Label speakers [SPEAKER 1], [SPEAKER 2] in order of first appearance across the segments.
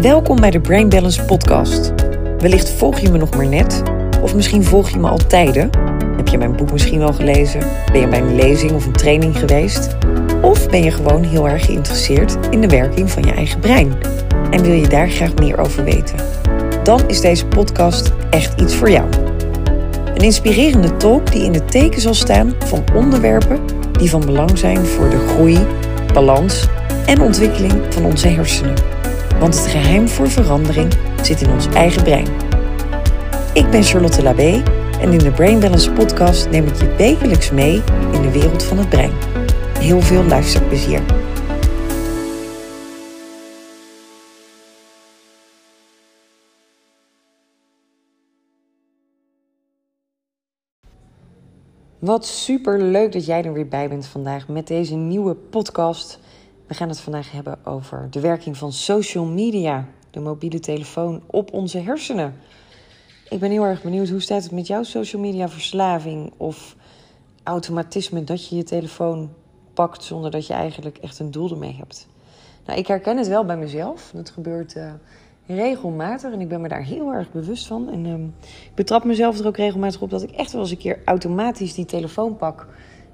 [SPEAKER 1] Welkom bij de Brain Balance Podcast. Wellicht volg je me nog maar net, of misschien volg je me al tijden. Heb je mijn boek misschien wel gelezen? Ben je bij een lezing of een training geweest? Of ben je gewoon heel erg geïnteresseerd in de werking van je eigen brein en wil je daar graag meer over weten? Dan is deze podcast echt iets voor jou. Een inspirerende talk die in het teken zal staan van onderwerpen die van belang zijn voor de groei, balans en ontwikkeling van onze hersenen. Want het geheim voor verandering zit in ons eigen brein. Ik ben Charlotte Labé en in de Brain Balance podcast neem ik je wekelijks mee in de wereld van het brein. Heel veel luisterplezier. Wat super leuk dat jij er weer bij bent vandaag met deze nieuwe podcast. We gaan het vandaag hebben over de werking van social media, de mobiele telefoon op onze hersenen. Ik ben heel erg benieuwd hoe staat het met jouw social media verslaving of automatisme dat je je telefoon pakt zonder dat je eigenlijk echt een doel ermee hebt. Nou, ik herken het wel bij mezelf. Dat gebeurt uh, regelmatig en ik ben me daar heel erg bewust van. En um, ik betrap mezelf er ook regelmatig op dat ik echt wel eens een keer automatisch die telefoon pak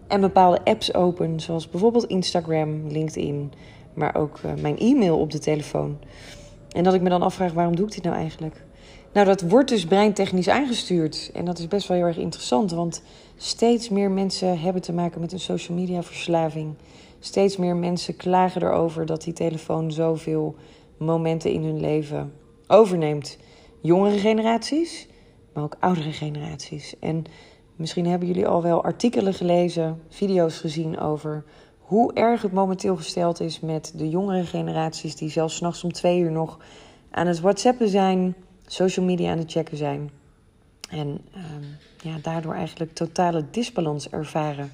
[SPEAKER 1] en bepaalde apps open, zoals bijvoorbeeld Instagram, LinkedIn, maar ook uh, mijn e-mail op de telefoon. En dat ik me dan afvraag, waarom doe ik dit nou eigenlijk? Nou, dat wordt dus breintechnisch aangestuurd. En dat is best wel heel erg interessant, want steeds meer mensen hebben te maken met een social media verslaving. Steeds meer mensen klagen erover dat die telefoon zoveel momenten in hun leven overneemt. Jongere generaties, maar ook oudere generaties. En misschien hebben jullie al wel artikelen gelezen, video's gezien over hoe erg het momenteel gesteld is met de jongere generaties die zelfs nachts om twee uur nog aan het WhatsAppen zijn, social media aan het checken zijn. En um, ja, daardoor eigenlijk totale disbalans ervaren.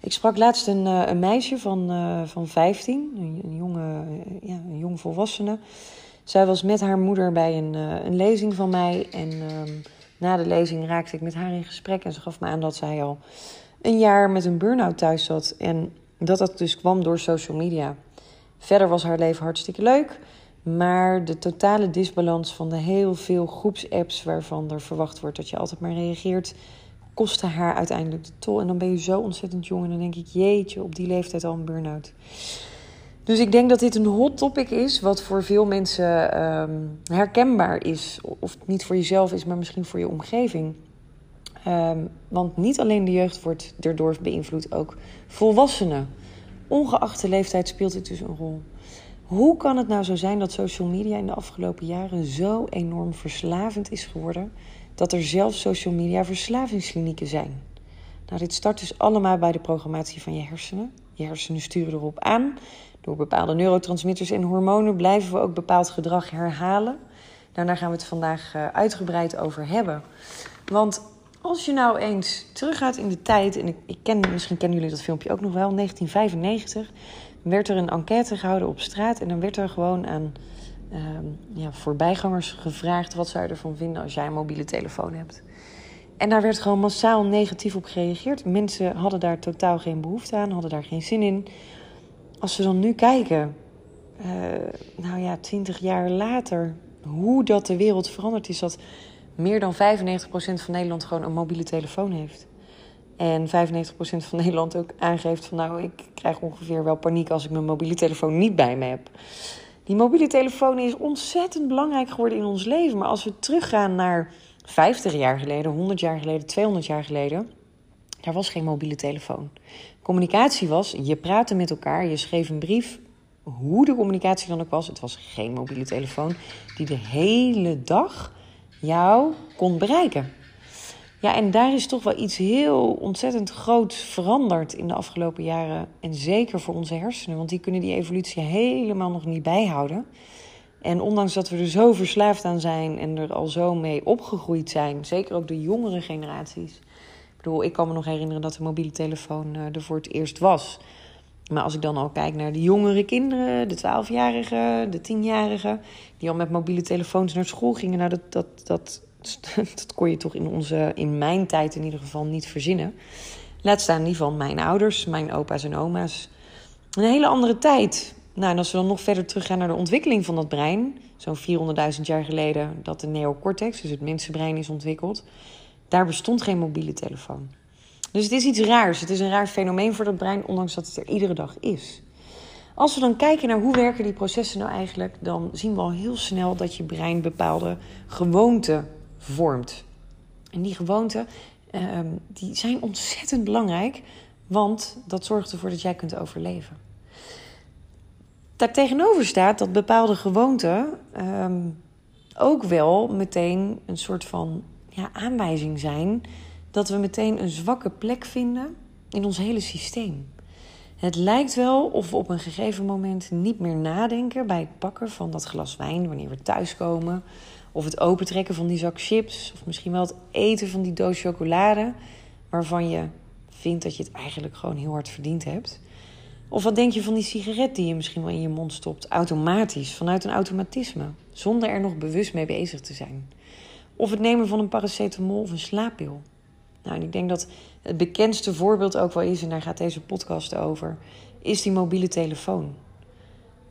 [SPEAKER 1] Ik sprak laatst een, uh, een meisje van, uh, van 15, een, jonge, uh, ja, een jong volwassene. Zij was met haar moeder bij een, een lezing van mij. En um, na de lezing raakte ik met haar in gesprek. En ze gaf me aan dat zij al een jaar met een burn-out thuis zat. En dat dat dus kwam door social media. Verder was haar leven hartstikke leuk. Maar de totale disbalans van de heel veel groepsapps waarvan er verwacht wordt dat je altijd maar reageert, kostte haar uiteindelijk de tol. En dan ben je zo ontzettend jong en dan denk ik, jeetje, op die leeftijd al een burn-out. Dus ik denk dat dit een hot topic is, wat voor veel mensen um, herkenbaar is. Of niet voor jezelf is, maar misschien voor je omgeving. Um, want niet alleen de jeugd wordt erdoor beïnvloed, ook volwassenen. Ongeacht de leeftijd speelt dit dus een rol. Hoe kan het nou zo zijn dat social media in de afgelopen jaren zo enorm verslavend is geworden dat er zelfs social media verslavingsklinieken zijn? Nou, dit start dus allemaal bij de programmatie van je hersenen. Je hersenen sturen erop aan. Door bepaalde neurotransmitters en hormonen blijven we ook bepaald gedrag herhalen. Nou, daar gaan we het vandaag uh, uitgebreid over hebben. Want als je nou eens teruggaat in de tijd, en ik, ken, misschien kennen jullie dat filmpje ook nog wel, 1995 werd er een enquête gehouden op straat. En dan werd er gewoon aan uh, ja, voorbijgangers gevraagd: wat je ervan vinden als jij een mobiele telefoon hebt? En daar werd gewoon massaal negatief op gereageerd. Mensen hadden daar totaal geen behoefte aan, hadden daar geen zin in. Als we dan nu kijken, uh, nou ja, twintig jaar later, hoe dat de wereld veranderd is, dat meer dan 95% van Nederland gewoon een mobiele telefoon heeft. En 95% van Nederland ook aangeeft van nou, ik krijg ongeveer wel paniek als ik mijn mobiele telefoon niet bij me heb. Die mobiele telefoon is ontzettend belangrijk geworden in ons leven. Maar als we teruggaan naar 50 jaar geleden, 100 jaar geleden, 200 jaar geleden, daar was geen mobiele telefoon. Communicatie was, je praatte met elkaar, je schreef een brief. Hoe de communicatie dan ook was, het was geen mobiele telefoon die de hele dag jou kon bereiken. Ja, en daar is toch wel iets heel ontzettend groot veranderd in de afgelopen jaren. En zeker voor onze hersenen, want die kunnen die evolutie helemaal nog niet bijhouden. En ondanks dat we er zo verslaafd aan zijn en er al zo mee opgegroeid zijn, zeker ook de jongere generaties. Ik kan me nog herinneren dat de mobiele telefoon uh, er voor het eerst was. Maar als ik dan al kijk naar de jongere kinderen, de 12-jarigen, de 10-jarigen, die al met mobiele telefoons naar school gingen, nou, dat, dat, dat dat kon je toch in, onze, in mijn tijd in ieder geval niet verzinnen. Laat staan die van mijn ouders, mijn opa's en oma's. Een hele andere tijd. Nou, en als we dan nog verder teruggaan naar de ontwikkeling van dat brein, zo'n 400.000 jaar geleden dat de neocortex, dus het mensenbrein, is ontwikkeld, daar bestond geen mobiele telefoon. Dus het is iets raars. Het is een raar fenomeen voor dat brein, ondanks dat het er iedere dag is. Als we dan kijken naar hoe werken die processen nou eigenlijk, dan zien we al heel snel dat je brein bepaalde gewoonten vormt. En die gewoonten ehm, die zijn ontzettend belangrijk, want dat zorgt ervoor dat jij kunt overleven. Daartegenover staat dat bepaalde gewoonten ehm, ook wel meteen een soort van ja, aanwijzing zijn dat we meteen een zwakke plek vinden in ons hele systeem. Het lijkt wel of we op een gegeven moment niet meer nadenken bij het pakken van dat glas wijn wanneer we thuiskomen. Of het opentrekken van die zak chips. Of misschien wel het eten van die doos chocolade. Waarvan je vindt dat je het eigenlijk gewoon heel hard verdiend hebt. Of wat denk je van die sigaret die je misschien wel in je mond stopt, automatisch, vanuit een automatisme, zonder er nog bewust mee bezig te zijn? Of het nemen van een paracetamol of een slaappil. Nou, en ik denk dat het bekendste voorbeeld ook wel is, en daar gaat deze podcast over, is die mobiele telefoon.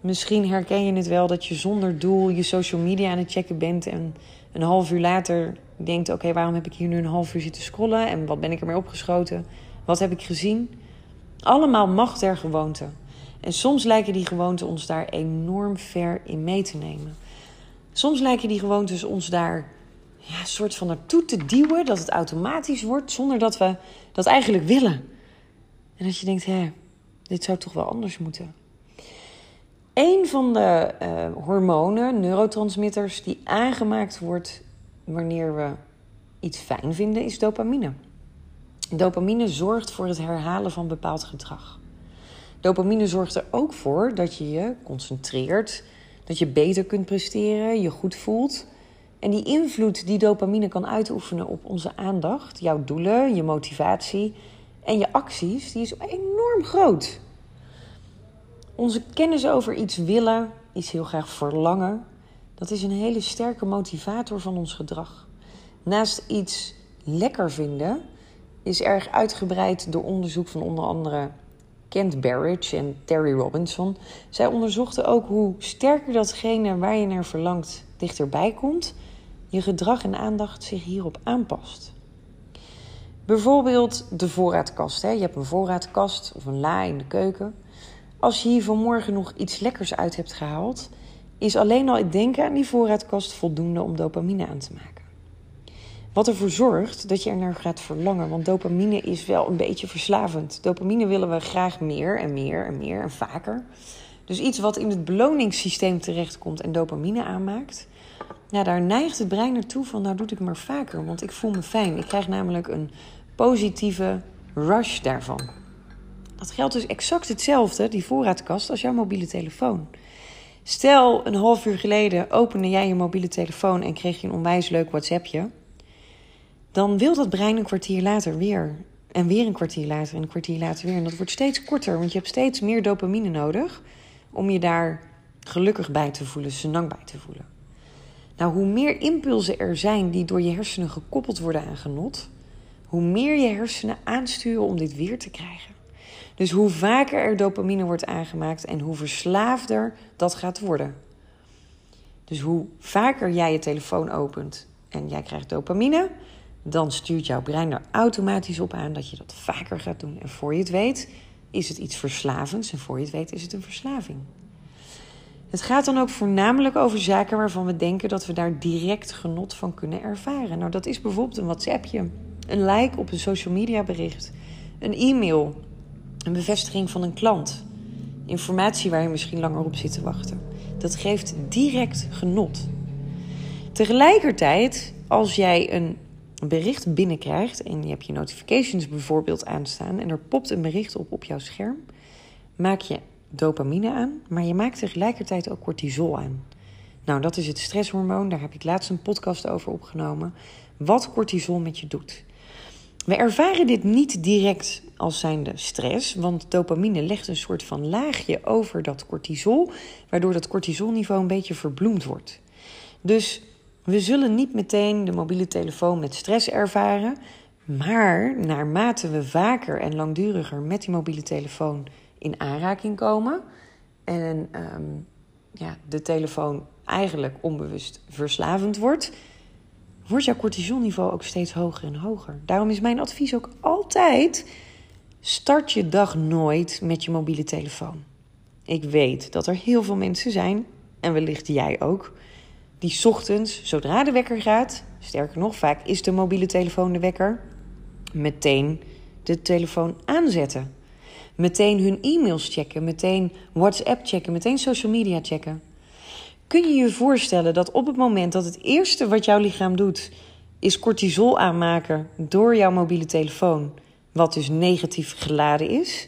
[SPEAKER 1] Misschien herken je het wel dat je zonder doel je social media aan het checken bent en een half uur later denkt: oké, waarom heb ik hier nu een half uur zitten scrollen en wat ben ik ermee opgeschoten? Wat heb ik gezien? Allemaal macht der gewoonte. En soms lijken die gewoonten ons daar enorm ver in mee te nemen. Soms lijken die gewoontes ons daar een soort van naartoe te duwen, dat het automatisch wordt, zonder dat we dat eigenlijk willen. En dat je denkt, hé, dit zou toch wel anders moeten. Een van de uh, hormonen, neurotransmitters, die aangemaakt wordt wanneer we iets fijn vinden, is dopamine. Dopamine zorgt voor het herhalen van bepaald gedrag. Dopamine zorgt er ook voor dat je je concentreert, dat je beter kunt presteren, je goed voelt. En die invloed die dopamine kan uitoefenen op onze aandacht, jouw doelen, je motivatie en je acties, die is enorm groot. Onze kennis over iets willen, iets heel graag verlangen, dat is een hele sterke motivator van ons gedrag. Naast iets lekker vinden, is erg uitgebreid door onderzoek van onder andere Kent Barrage en Terry Robinson. Zij onderzochten ook hoe sterker datgene waar je naar verlangt dichterbij komt, je gedrag en aandacht zich hierop aanpast. Bijvoorbeeld de voorraadkast. Hè. Je hebt een voorraadkast of een la in de keuken. Als je hier vanmorgen nog iets lekkers uit hebt gehaald, is alleen al het denken aan die voorraadkast voldoende om dopamine aan te maken. Wat ervoor zorgt dat je er naar gaat verlangen. Want dopamine is wel een beetje verslavend. Dopamine willen we graag meer en meer en meer en vaker. Dus iets wat in het beloningssysteem terechtkomt en dopamine aanmaakt. Nou, daar neigt het brein naartoe van, nou doe ik maar vaker, want ik voel me fijn. Ik krijg namelijk een positieve rush daarvan. Dat geldt dus exact hetzelfde, die voorraadkast, als jouw mobiele telefoon. Stel, een half uur geleden opende jij je mobiele telefoon en kreeg je een onwijs leuk WhatsAppje dan wil dat brein een kwartier later weer. En weer een kwartier later en een kwartier later weer. En dat wordt steeds korter, want je hebt steeds meer dopamine nodig om je daar gelukkig bij te voelen, senang bij te voelen. Nou, hoe meer impulsen er zijn die door je hersenen gekoppeld worden aan genot, hoe meer je hersenen aansturen om dit weer te krijgen. Dus hoe vaker er dopamine wordt aangemaakt en hoe verslaafder dat gaat worden. Dus hoe vaker jij je telefoon opent en jij krijgt dopamine, dan stuurt jouw brein er automatisch op aan dat je dat vaker gaat doen. En voor je het weet, is het iets verslavends. En voor je het weet, is het een verslaving. Het gaat dan ook voornamelijk over zaken waarvan we denken dat we daar direct genot van kunnen ervaren. Nou, dat is bijvoorbeeld een WhatsAppje, een like op een social media bericht, een e-mail, een bevestiging van een klant, informatie waar je misschien langer op zit te wachten. Dat geeft direct genot. Tegelijkertijd, als jij een bericht binnenkrijgt en je hebt je notifications bijvoorbeeld aanstaan en er popt een bericht op op jouw scherm, maak je dopamine aan, maar je maakt tegelijkertijd ook cortisol aan. Nou, dat is het stresshormoon, daar heb ik laatst een podcast over opgenomen. Wat cortisol met je doet. We ervaren dit niet direct als zijnde stress, want dopamine legt een soort van laagje over dat cortisol, waardoor dat cortisolniveau een beetje verbloemd wordt. Dus we zullen niet meteen de mobiele telefoon met stress ervaren, maar naarmate we vaker en langduriger met die mobiele telefoon in aanraking komen, en ehm, ja, de telefoon eigenlijk onbewust verslavend wordt, wordt jouw cortisolniveau ook steeds hoger en hoger. Daarom is mijn advies ook altijd: start je dag nooit met je mobiele telefoon. Ik weet dat er heel veel mensen zijn, en wellicht jij ook, die ochtends, zodra de wekker gaat, sterker nog, vaak is de mobiele telefoon de wekker, meteen de telefoon aanzetten. Meteen hun e-mails checken, meteen WhatsApp checken, meteen social media checken. Kun je je voorstellen dat op het moment dat het eerste wat jouw lichaam doet, is cortisol aanmaken door jouw mobiele telefoon, wat dus negatief geladen is,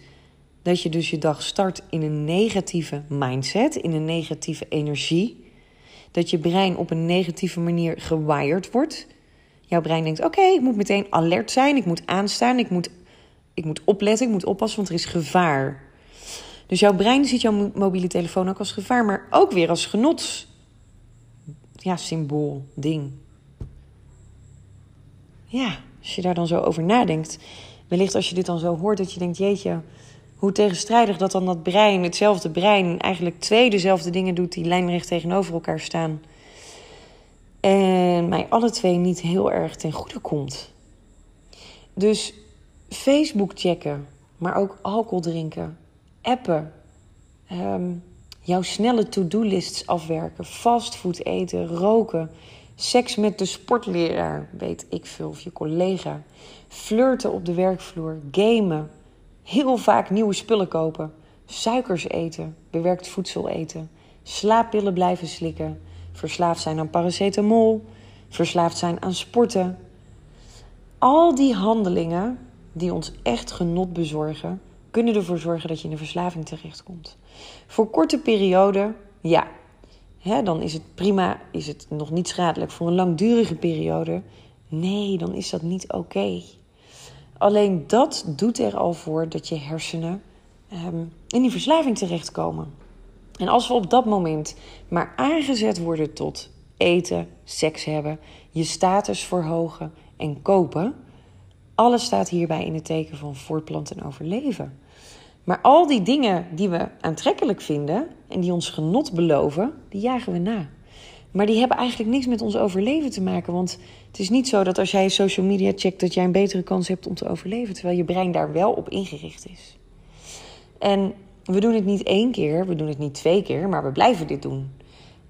[SPEAKER 1] dat je dus je dag start in een negatieve mindset, in een negatieve energie, dat je brein op een negatieve manier gewired wordt. Jouw brein denkt: oké, ik moet meteen alert zijn, ik moet aanstaan, ik moet, ik moet opletten, ik moet oppassen, want er is gevaar. Dus jouw brein ziet jouw mobiele telefoon ook als gevaar, maar ook weer als genot. Ja, symbool, ding. Ja, als je daar dan zo over nadenkt. Wellicht als je dit dan zo hoort, dat je denkt: jeetje, hoe tegenstrijdig dat dan dat brein, hetzelfde brein, eigenlijk twee dezelfde dingen doet die lijnrecht tegenover elkaar staan. En mij alle twee niet heel erg ten goede komt. Dus Facebook checken, maar ook alcohol drinken, appen, ehm, jouw snelle to-do-lists afwerken, fastfood eten, roken, seks met de sportleraar, weet ik veel, of je collega, flirten op de werkvloer, gamen, heel vaak nieuwe spullen kopen, suikers eten, bewerkt voedsel eten, slaappillen blijven slikken, verslaafd zijn aan paracetamol, verslaafd zijn aan sporten. Al die handelingen die ons echt genot bezorgen, kunnen ervoor zorgen dat je in een verslaving terechtkomt. Voor korte perioden, ja, hè, dan is het prima, is het nog niet schadelijk. Voor een langdurige periode, nee, dan is dat niet oké. Alleen dat doet er al voor dat je hersenen um, in die verslaving terechtkomen. En als we op dat moment maar aangezet worden tot eten, seks hebben, je status verhogen en kopen, alles staat hierbij in het teken van voortplanten en overleven. Maar al die dingen die we aantrekkelijk vinden en die ons genot beloven, die jagen we na. Maar die hebben eigenlijk niks met ons overleven te maken. Want het is niet zo dat als jij social media checkt, dat jij een betere kans hebt om te overleven. Terwijl je brein daar wel op ingericht is. En we doen het niet één keer, we doen het niet twee keer, maar we blijven dit doen.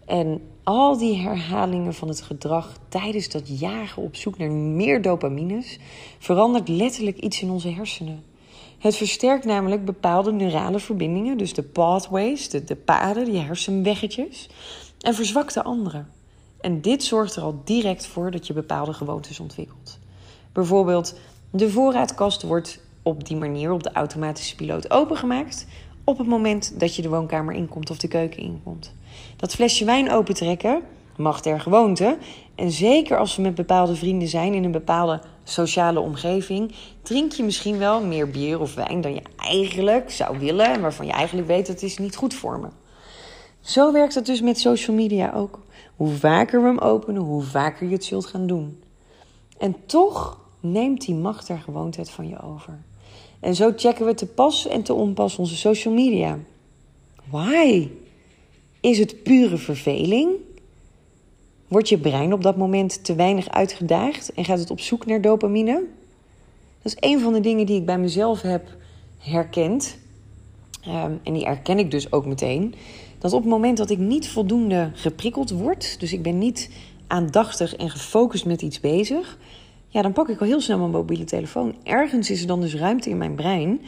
[SPEAKER 1] En al die herhalingen van het gedrag tijdens dat jagen op zoek naar meer dopamines verandert letterlijk iets in onze hersenen. Het versterkt namelijk bepaalde neurale verbindingen, dus de pathways, de, de paden, die hersenweggetjes, en verzwakt de andere. En dit zorgt er al direct voor dat je bepaalde gewoontes ontwikkelt. Bijvoorbeeld, de voorraadkast wordt op die manier op de automatische piloot opengemaakt op het moment dat je de woonkamer inkomt of de keuken inkomt. Dat flesje wijn opentrekken mag ter gewoonte. En zeker als we met bepaalde vrienden zijn in een bepaalde sociale omgeving, drink je misschien wel meer bier of wijn dan je eigenlijk zou willen en waarvan je eigenlijk weet dat het is niet goed voor me. Zo werkt het dus met social media ook. Hoe vaker we hem openen, hoe vaker je het zult gaan doen. En toch neemt die macht der gewoonte van je over. En zo checken we te pas en te onpas onze social media. Why? Is het pure verveling? Wordt je brein op dat moment te weinig uitgedaagd en gaat het op zoek naar dopamine? Dat is een van de dingen die ik bij mezelf heb herkend. Ehm, en die herken ik dus ook meteen. Dat op het moment dat ik niet voldoende geprikkeld word, dus ik ben niet aandachtig en gefocust met iets bezig, ja, dan pak ik al heel snel mijn mobiele telefoon. Ergens is er dan dus ruimte in mijn brein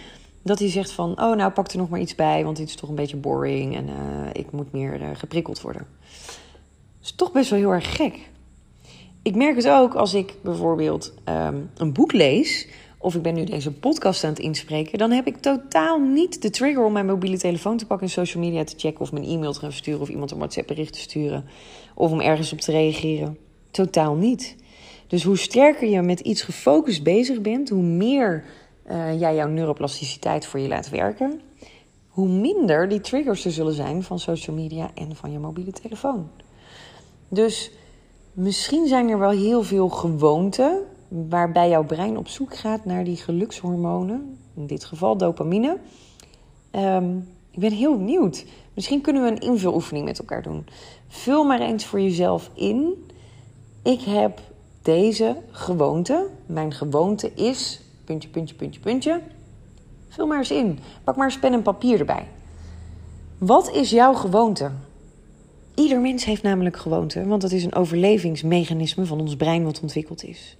[SPEAKER 1] dat hij zegt van, oh nou pak er nog maar iets bij, want dit is toch een beetje boring en uh, ik moet meer uh, geprikkeld worden. Is toch best wel heel erg gek. Ik merk het ook als ik bijvoorbeeld um, een boek lees of ik ben nu deze podcast aan het inspreken, dan heb ik totaal niet de trigger om mijn mobiele telefoon te pakken en social media te checken of mijn e-mail te gaan versturen of iemand een WhatsApp bericht te sturen of om ergens op te reageren. Totaal niet. Dus hoe sterker je met iets gefocust bezig bent, hoe meer uh, jij jouw neuroplasticiteit voor je laat werken, hoe minder die triggers er zullen zijn van social media en van je mobiele telefoon. Dus misschien zijn er wel heel veel gewoonten waarbij jouw brein op zoek gaat naar die gelukshormonen, in dit geval dopamine, um, Ik ben heel benieuwd. Misschien kunnen we een invuloefening met elkaar doen. Vul maar eens voor jezelf in. Ik heb deze gewoonte. Mijn gewoonte is. Puntje, puntje, puntje, puntje. Vul maar eens in. Pak maar eens pen en papier erbij. Wat is jouw gewoonte? Ieder mens heeft namelijk gewoonte, want dat is een overlevingsmechanisme van ons brein wat ontwikkeld is.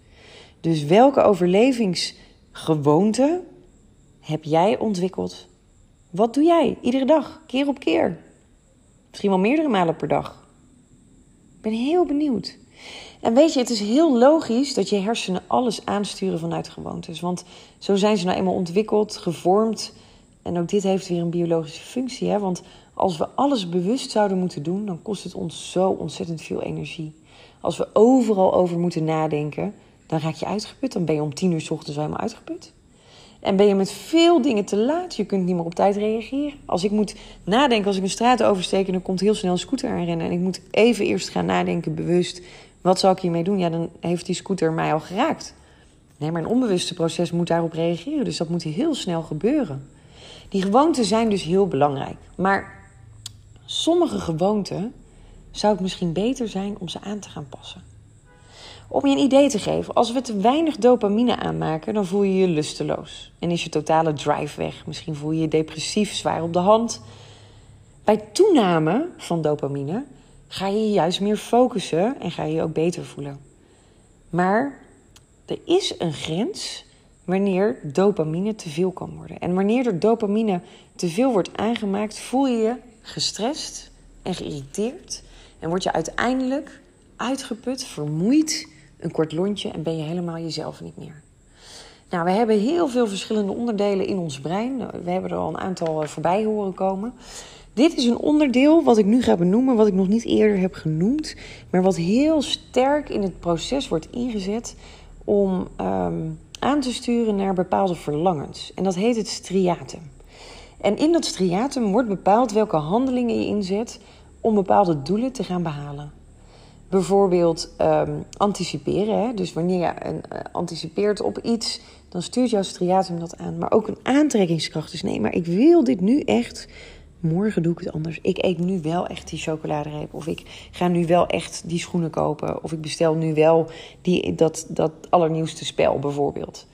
[SPEAKER 1] Dus welke overlevingsgewoonte heb jij ontwikkeld? Wat doe jij iedere dag, keer op keer? Misschien wel meerdere malen per dag. Ik ben heel benieuwd. En weet je, het is heel logisch dat je hersenen alles aansturen vanuit gewoontes. Want zo zijn ze nou eenmaal ontwikkeld, gevormd. En ook dit heeft weer een biologische functie. Hè? Want als we alles bewust zouden moeten doen, dan kost het ons zo ontzettend veel energie. Als we overal over moeten nadenken, dan raak je uitgeput. Dan ben je om tien uur s ochtends helemaal uitgeput. En ben je met veel dingen te laat. Je kunt niet meer op tijd reageren. Als ik moet nadenken, als ik een straat oversteek en er komt heel snel een scooter aanrennen. En ik moet even eerst gaan nadenken, bewust. Wat zal ik hiermee doen? Ja, dan heeft die scooter mij al geraakt. Nee, maar een onbewuste proces moet daarop reageren. Dus dat moet heel snel gebeuren. Die gewoonten zijn dus heel belangrijk. Maar sommige gewoonten zou het misschien beter zijn om ze aan te gaan passen. Om je een idee te geven, als we te weinig dopamine aanmaken, dan voel je je lusteloos en is je totale drive weg. Misschien voel je je depressief, zwaar op de hand. Bij toename van dopamine ga je je juist meer focussen en ga je je ook beter voelen. Maar er is een grens wanneer dopamine te veel kan worden. En wanneer er dopamine te veel wordt aangemaakt, voel je je gestrest en geïrriteerd. En word je uiteindelijk uitgeput, vermoeid, een kort lontje en ben je helemaal jezelf niet meer. Nou, we hebben heel veel verschillende onderdelen in ons brein. We hebben er al een aantal eh, voorbij horen komen. Dit is een onderdeel wat ik nu ga benoemen, wat ik nog niet eerder heb genoemd, maar wat heel sterk in het proces wordt ingezet om um, aan te sturen naar bepaalde verlangens. En dat heet het striatum. En in dat striatum wordt bepaald welke handelingen je inzet om bepaalde doelen te gaan behalen. Bijvoorbeeld um, anticiperen. Hè? Dus wanneer je uh, anticipeert op iets, dan stuurt jouw striatum dat aan. Maar ook een aantrekkingskracht. Dus nee, maar ik wil dit nu echt. Morgen doe ik het anders. Ik eet nu wel echt die chocoladereep. Of ik ga nu wel echt die schoenen kopen. Of ik bestel nu wel die, dat, dat allernieuwste spel bijvoorbeeld.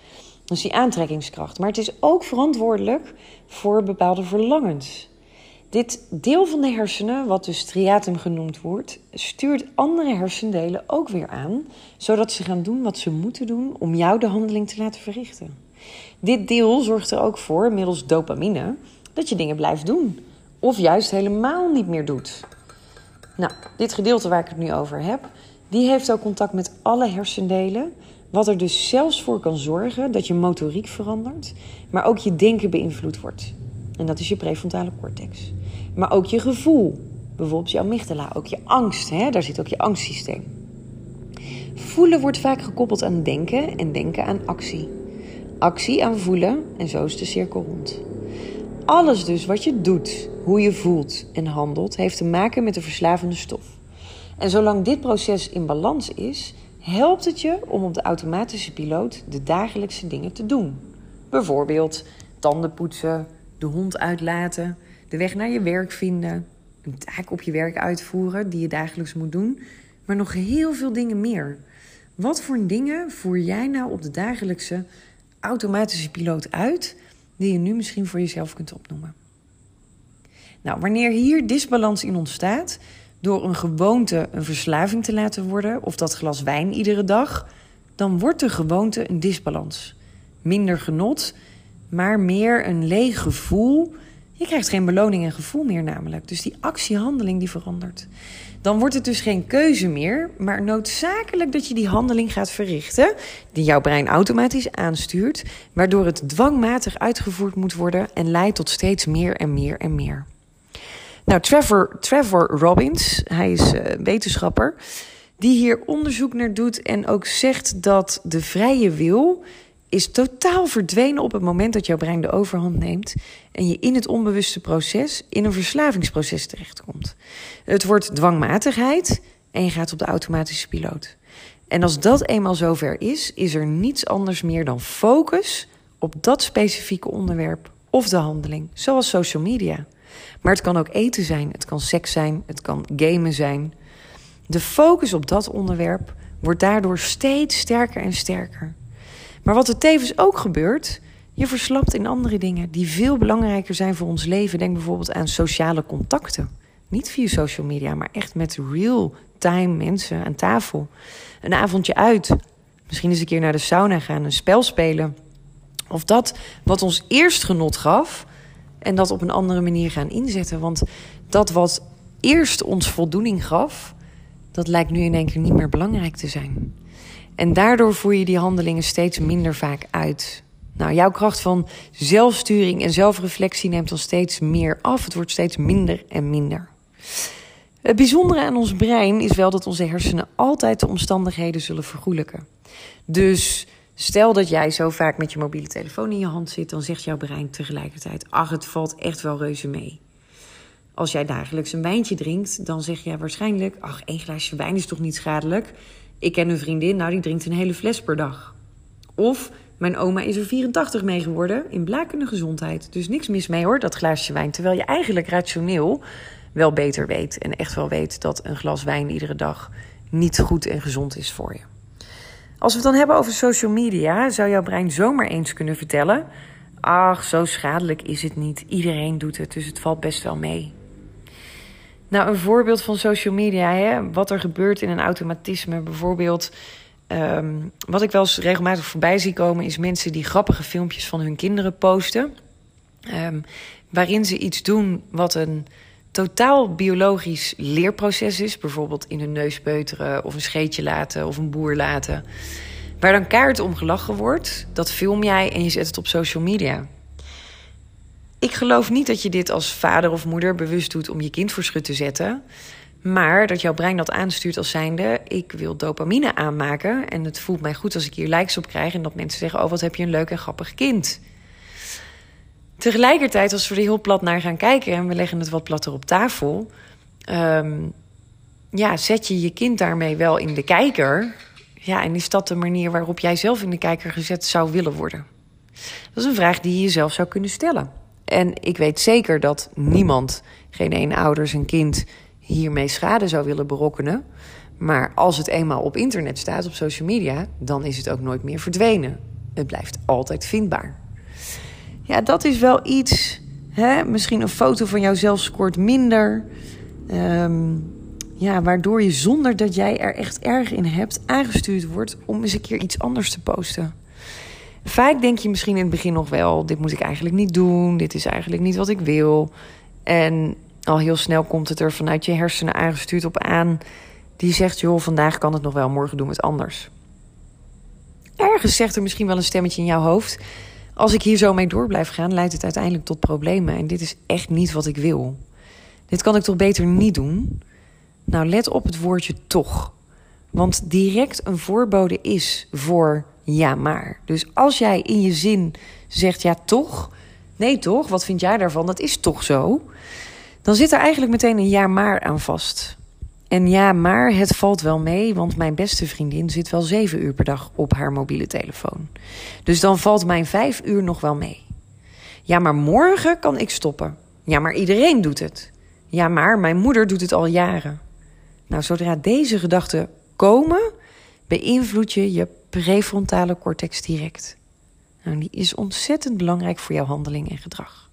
[SPEAKER 1] Dus die aantrekkingskracht. Maar het is ook verantwoordelijk voor bepaalde verlangens. Dit deel van de hersenen, wat dus striatum genoemd wordt, stuurt andere hersendelen ook weer aan, zodat ze gaan doen wat ze moeten doen om jou de handeling te laten verrichten. Dit deel zorgt er ook voor, middels dopamine, dat je dingen blijft doen, of juist helemaal niet meer doet. Nou, dit gedeelte waar ik het nu over heb, die heeft ook contact met alle hersendelen, wat er dus zelfs voor kan zorgen dat je motoriek verandert, maar ook je denken beïnvloed wordt. En dat is je prefrontale cortex. Maar ook je gevoel. Bijvoorbeeld je amygdala. Ook je angst. Hè? Daar zit ook je angstsysteem. Voelen wordt vaak gekoppeld aan denken en denken aan actie. Actie aan voelen en zo is de cirkel rond. Alles dus wat je doet, hoe je voelt en handelt, heeft te maken met de verslavende stof. En zolang dit proces in balans is, helpt het je om op de automatische piloot de dagelijkse dingen te doen. Bijvoorbeeld tanden poetsen, de hond uitlaten, de weg naar je werk vinden, een taak op je werk uitvoeren die je dagelijks moet doen, maar nog heel veel dingen meer. Wat voor dingen voer jij nou op de dagelijkse automatische piloot uit die je nu misschien voor jezelf kunt opnoemen? Nou, wanneer hier disbalans in ontstaat, door een gewoonte een verslaving te laten worden, of dat glas wijn iedere dag, dan wordt de gewoonte een disbalans. Minder genot, maar meer een leeg gevoel. Je krijgt geen beloning en gevoel meer namelijk. Dus die actiehandeling die verandert. Dan wordt het dus geen keuze meer, maar noodzakelijk dat je die handeling gaat verrichten, die jouw brein automatisch aanstuurt, waardoor het dwangmatig uitgevoerd moet worden en leidt tot steeds meer en meer en meer. Nou, Trevor, Trevor Robbins, hij is uh, wetenschapper, die hier onderzoek naar doet en ook zegt dat de vrije wil is totaal verdwenen op het moment dat jouw brein de overhand neemt en je in het onbewuste proces in een verslavingsproces terechtkomt. Het wordt dwangmatigheid en je gaat op de automatische piloot. En als dat eenmaal zover is, is er niets anders meer dan focus op dat specifieke onderwerp of de handeling, zoals social media. Maar het kan ook eten zijn, het kan seks zijn, het kan gamen zijn. De focus op dat onderwerp wordt daardoor steeds sterker en sterker. Maar wat er tevens ook gebeurt, je verslapt in andere dingen die veel belangrijker zijn voor ons leven. Denk bijvoorbeeld aan sociale contacten. Niet via social media, maar echt met real-time mensen aan tafel. Een avondje uit. Misschien eens een keer naar de sauna gaan, een spel spelen. Of dat wat ons eerst genot gaf en dat op een andere manier gaan inzetten. Want dat wat eerst ons voldoening gaf, dat lijkt nu in één keer niet meer belangrijk te zijn. En daardoor voer je die handelingen steeds minder vaak uit. Nou, jouw kracht van zelfsturing en zelfreflectie neemt dan steeds meer af. Het wordt steeds minder en minder. Het bijzondere aan ons brein is wel dat onze hersenen altijd de omstandigheden zullen vergoelijken. Dus stel dat jij zo vaak met je mobiele telefoon in je hand zit, dan zegt jouw brein tegelijkertijd: Ach, het valt echt wel reuze mee. Als jij dagelijks een wijntje drinkt, dan zeg jij waarschijnlijk: Ach, één glaasje wijn is toch niet schadelijk? Ik ken een vriendin, nou die drinkt een hele fles per dag. Of mijn oma is er 84 mee geworden in blakende gezondheid. Dus niks mis mee hoor, dat glaasje wijn. Terwijl je eigenlijk rationeel wel beter weet. En echt wel weet dat een glas wijn iedere dag niet goed en gezond is voor je. Als we het dan hebben over social media, zou jouw brein zomaar eens kunnen vertellen: Ach, zo schadelijk is het niet. Iedereen doet het, dus het valt best wel mee. Nou, een voorbeeld van social media, hè, wat er gebeurt in een automatisme. Bijvoorbeeld, um, wat ik wel eens regelmatig voorbij zie komen, is mensen die grappige filmpjes van hun kinderen posten. Um, waarin ze iets doen wat een totaal biologisch leerproces is. Bijvoorbeeld in hun neus peuteren of een scheetje laten of een boer laten. Waar dan kaart om gelachen wordt, dat film jij en je zet het op social media. Ik geloof niet dat je dit als vader of moeder bewust doet om je kind voor schut te zetten. Maar dat jouw brein dat aanstuurt als zijnde: ik wil dopamine aanmaken. En het voelt mij goed als ik hier likes op krijg. En dat mensen zeggen: Oh, wat heb je een leuk en grappig kind. Tegelijkertijd, als we er heel plat naar gaan kijken en we leggen het wat platter op tafel, um, ja, zet je je kind daarmee wel in de kijker. Ja, en is dat de manier waarop jij zelf in de kijker gezet zou willen worden? Dat is een vraag die je jezelf zou kunnen stellen. En ik weet zeker dat niemand, geen een ouder, zijn kind hiermee schade zou willen berokkenen. Maar als het eenmaal op internet staat, op social media, dan is het ook nooit meer verdwenen. Het blijft altijd vindbaar. Ja, dat is wel iets. Hè? Misschien een foto van jouzelf scoort minder. Um, ja, waardoor je zonder dat jij er echt erg in hebt aangestuurd wordt om eens een keer iets anders te posten. Vaak denk je misschien in het begin nog wel: dit moet ik eigenlijk niet doen, dit is eigenlijk niet wat ik wil. En al heel snel komt het er vanuit je hersenen aangestuurd op aan. Die zegt: joh, vandaag kan het nog wel, morgen doen we het anders. Ergens zegt er misschien wel een stemmetje in jouw hoofd: als ik hier zo mee door blijf gaan, leidt het uiteindelijk tot problemen. En dit is echt niet wat ik wil. Dit kan ik toch beter niet doen? Nou, let op het woordje toch. Want direct een voorbode is voor ja maar. Dus als jij in je zin zegt ja toch, nee toch, wat vind jij daarvan? Dat is toch zo. Dan zit er eigenlijk meteen een ja maar aan vast. En ja, maar het valt wel mee, want mijn beste vriendin zit wel zeven uur per dag op haar mobiele telefoon. Dus dan valt mijn vijf uur nog wel mee. Ja, maar morgen kan ik stoppen. Ja, maar iedereen doet het. Ja, maar mijn moeder doet het al jaren. Nou, zodra deze gedachten komen, beïnvloed je je prefrontale cortex direct. Nou, die is ontzettend belangrijk voor jouw handeling en gedrag.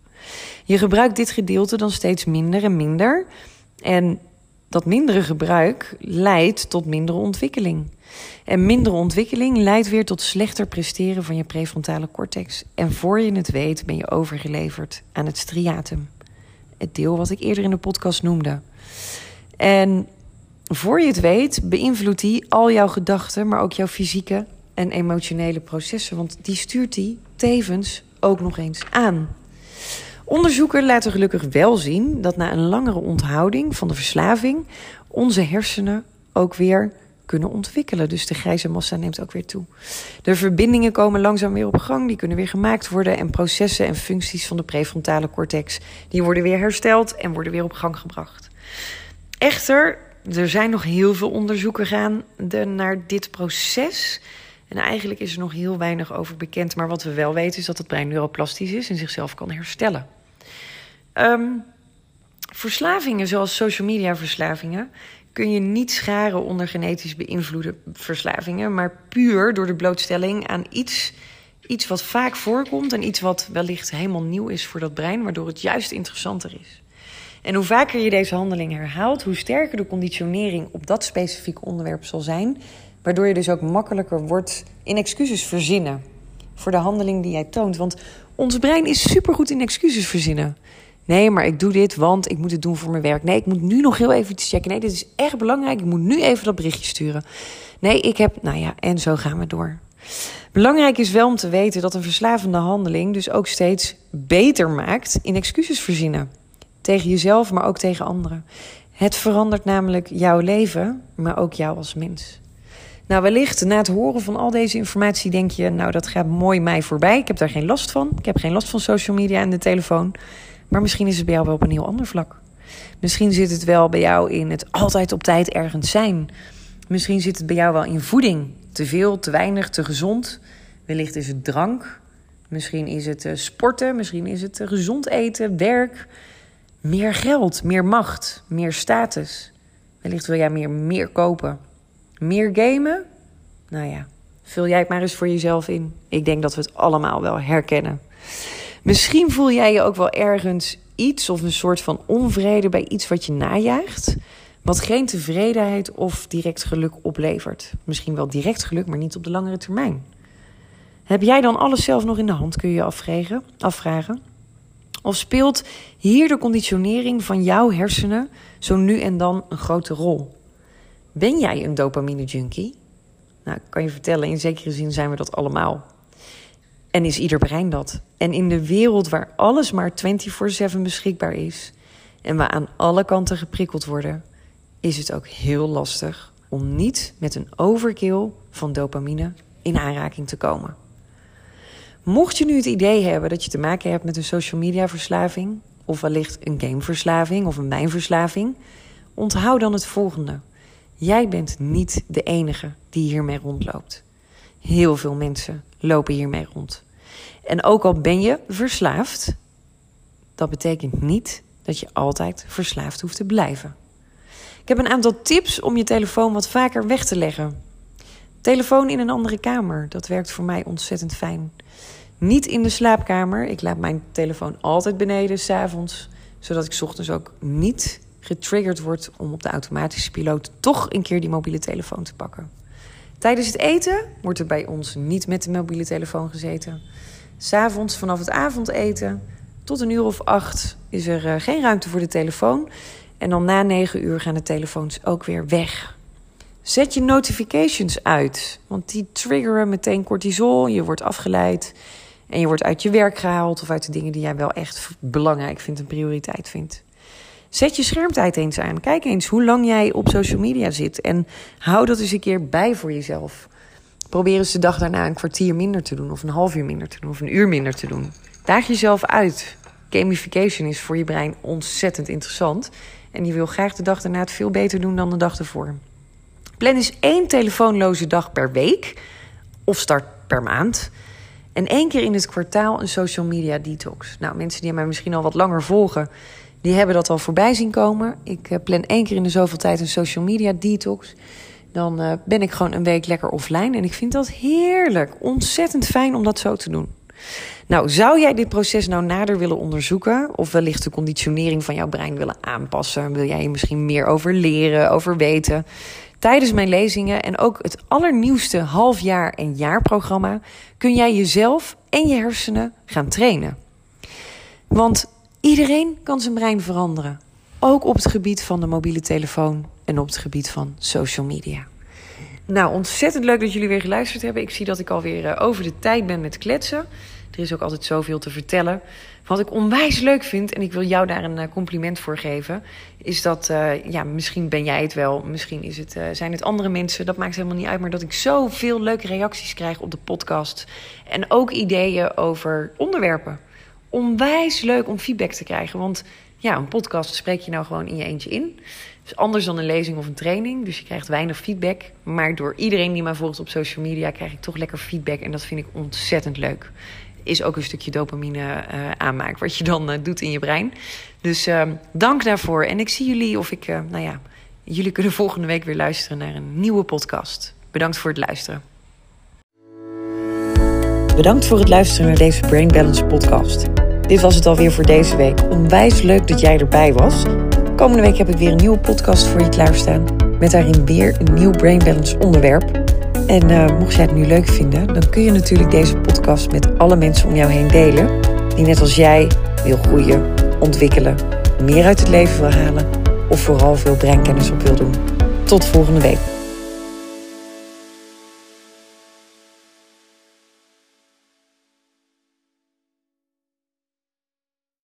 [SPEAKER 1] Je gebruikt dit gedeelte dan steeds minder en minder. En dat mindere gebruik leidt tot mindere ontwikkeling. En mindere ontwikkeling leidt weer tot slechter presteren van je prefrontale cortex. En voor je het weet ben je overgeleverd aan het striatum. Het deel wat ik eerder in de podcast noemde. En voor je het weet, beïnvloedt die al jouw gedachten, maar ook jouw fysieke en emotionele processen. Want die stuurt die tevens ook nog eens aan. Onderzoeken laten gelukkig wel zien dat na een langere onthouding van de verslaving onze hersenen ook weer kunnen ontwikkelen. Dus de grijze massa neemt ook weer toe. De verbindingen komen langzaam weer op gang, die kunnen weer gemaakt worden en processen en functies van de prefrontale cortex die worden weer hersteld en worden weer op gang gebracht. Echter, er zijn nog heel veel onderzoeken gaande naar dit proces. En eigenlijk is er nog heel weinig over bekend. Maar wat we wel weten is dat het brein neuroplastisch is en zichzelf kan herstellen. Um, Verslavingen zoals social media verslavingen kun je niet scharen onder genetisch beïnvloede verslavingen, maar puur door de blootstelling aan iets, iets wat vaak voorkomt en iets wat wellicht helemaal nieuw is voor dat brein, waardoor het juist interessanter is. En hoe vaker je deze handeling herhaalt, hoe sterker de conditionering op dat specifieke onderwerp zal zijn, waardoor je dus ook makkelijker wordt in excuses verzinnen voor de handeling die jij toont. Want ons brein is supergoed in excuses verzinnen. Nee, maar ik doe dit, want ik moet het doen voor mijn werk. Nee, ik moet nu nog heel even iets checken. Nee, dit is echt belangrijk. Ik moet nu even dat berichtje sturen. Nee, ik heb. Nou ja, en zo gaan we door. Belangrijk is wel om te weten dat een verslavende handeling dus ook steeds beter maakt in excuses verzinnen. Tegen jezelf, maar ook tegen anderen. Het verandert namelijk jouw leven, maar ook jou als mens. Nou, wellicht na het horen van al deze informatie denk je, nou dat gaat mooi mij voorbij. Ik heb daar geen last van. Ik heb geen last van social media en de telefoon. Maar misschien is het bij jou wel op een heel ander vlak. Misschien zit het wel bij jou in het altijd op tijd ergens zijn. Misschien zit het bij jou wel in voeding. Te veel, te weinig, te gezond. Wellicht is het drank. Misschien is het uh, sporten. Misschien is het uh, gezond eten, werk. Meer geld, meer macht, meer status. Wellicht wil jij meer, meer kopen. Meer gamen? Nou ja, vul jij het maar eens voor jezelf in. Ik denk dat we het allemaal wel herkennen. Misschien voel jij je ook wel ergens iets of een soort van onvrede bij iets wat je najaagt. Wat geen tevredenheid of direct geluk oplevert. Misschien wel direct geluk, maar niet op de langere termijn. Heb jij dan alles zelf nog in de hand, kun je je afvragen? afvragen? Of speelt hier de conditionering van jouw hersenen zo nu en dan een grote rol? Ben jij een dopamine junkie? Nou, ik kan je vertellen, in zekere zin zijn we dat allemaal. En is ieder brein dat? En in de wereld waar alles maar 24/7 beschikbaar is en we aan alle kanten geprikkeld worden, is het ook heel lastig om niet met een overkill van dopamine in aanraking te komen. Mocht je nu het idee hebben dat je te maken hebt met een social media verslaving, of wellicht een gameverslaving of een mijnverslaving, onthoud dan het volgende. Jij bent niet de enige die hiermee rondloopt. Heel veel mensen lopen hiermee rond. En ook al ben je verslaafd, dat betekent niet dat je altijd verslaafd hoeft te blijven. Ik heb een aantal tips om je telefoon wat vaker weg te leggen. Telefoon in een andere kamer, dat werkt voor mij ontzettend fijn. Niet in de slaapkamer. Ik laat mijn telefoon altijd beneden s'avonds, zodat ik ochtends ook niet getriggerd word om op de automatische piloot toch een keer die mobiele telefoon te pakken. Tijdens het eten wordt er bij ons niet met de mobiele telefoon gezeten. S'avonds vanaf het avondeten tot een uur of acht is er uh, geen ruimte voor de telefoon. En dan na negen uur gaan de telefoons ook weer weg. Zet je notifications uit, want die triggeren meteen cortisol. Je wordt afgeleid en je wordt uit je werk gehaald of uit de dingen die jij wel echt belangrijk vindt en prioriteit vindt. Zet je schermtijd eens aan. Kijk eens hoe lang jij op social media zit. En hou dat eens een keer bij voor jezelf. Probeer eens de dag daarna een kwartier minder te doen, of een half uur minder te doen, of een uur minder te doen. Daag jezelf uit. Gamification is voor je brein ontzettend interessant. En je wil graag de dag daarna het veel beter doen dan de dag ervoor. Plan eens één telefoonloze dag per week, of start per maand. En één keer in het kwartaal een social media detox. Nou, mensen die mij misschien al wat langer volgen, die hebben dat al voorbij zien komen. Ik eh, plan één keer in de zoveel tijd een social media detox. Dan uh, ben ik gewoon een week lekker offline. En ik vind dat heerlijk. Ontzettend fijn om dat zo te doen. Nou, zou jij dit proces nou nader willen onderzoeken? Of wellicht de conditionering van jouw brein willen aanpassen? Wil jij je misschien meer over leren, over weten? Tijdens mijn lezingen en ook het allernieuwste halfjaar- en jaarprogramma kun jij jezelf en je hersenen gaan trainen. Want Iedereen kan zijn brein veranderen. Ook op het gebied van de mobiele telefoon en op het gebied van social media. Nou, ontzettend leuk dat jullie weer geluisterd hebben. Ik zie dat ik alweer uh, over de tijd ben met kletsen. Er is ook altijd zoveel te vertellen. Wat ik onwijs leuk vind, en ik wil jou daar een uh, compliment voor geven, is dat, uh, ja, misschien ben jij het wel, misschien is het, zijn het andere mensen, dat maakt helemaal niet uit, maar dat ik zoveel leuke reacties krijg op de podcast. En ook ideeën over onderwerpen onwijs leuk om feedback te krijgen. Want ja, een podcast spreek je nou gewoon in je eentje in. is anders dan een lezing of een training. Dus je krijgt weinig feedback. Maar door iedereen die mij volgt op social media krijg ik toch lekker feedback. En dat vind ik ontzettend leuk. is ook een stukje dopamine uh, aanmaakt, wat je dan doet in je brein. Dus ehm, dank daarvoor. En ik zie jullie, of ik, nou ja, jullie kunnen volgende week weer luisteren naar een nieuwe podcast. Bedankt voor het luisteren. Bedankt voor het luisteren naar deze Brain Balance podcast. Dit was het alweer voor deze week. Onwijs leuk dat jij erbij was. Komende week heb ik weer een nieuwe podcast voor je klaarstaan. Met daarin weer een nieuw Brain Balance onderwerp. En uh, mocht jij het nu leuk vinden, dan kun je natuurlijk deze podcast met alle mensen om jou heen delen. Die net als jij wil groeien, ontwikkelen, meer uit het leven wil halen. Of vooral veel breinkennis op wil doen. Tot volgende week.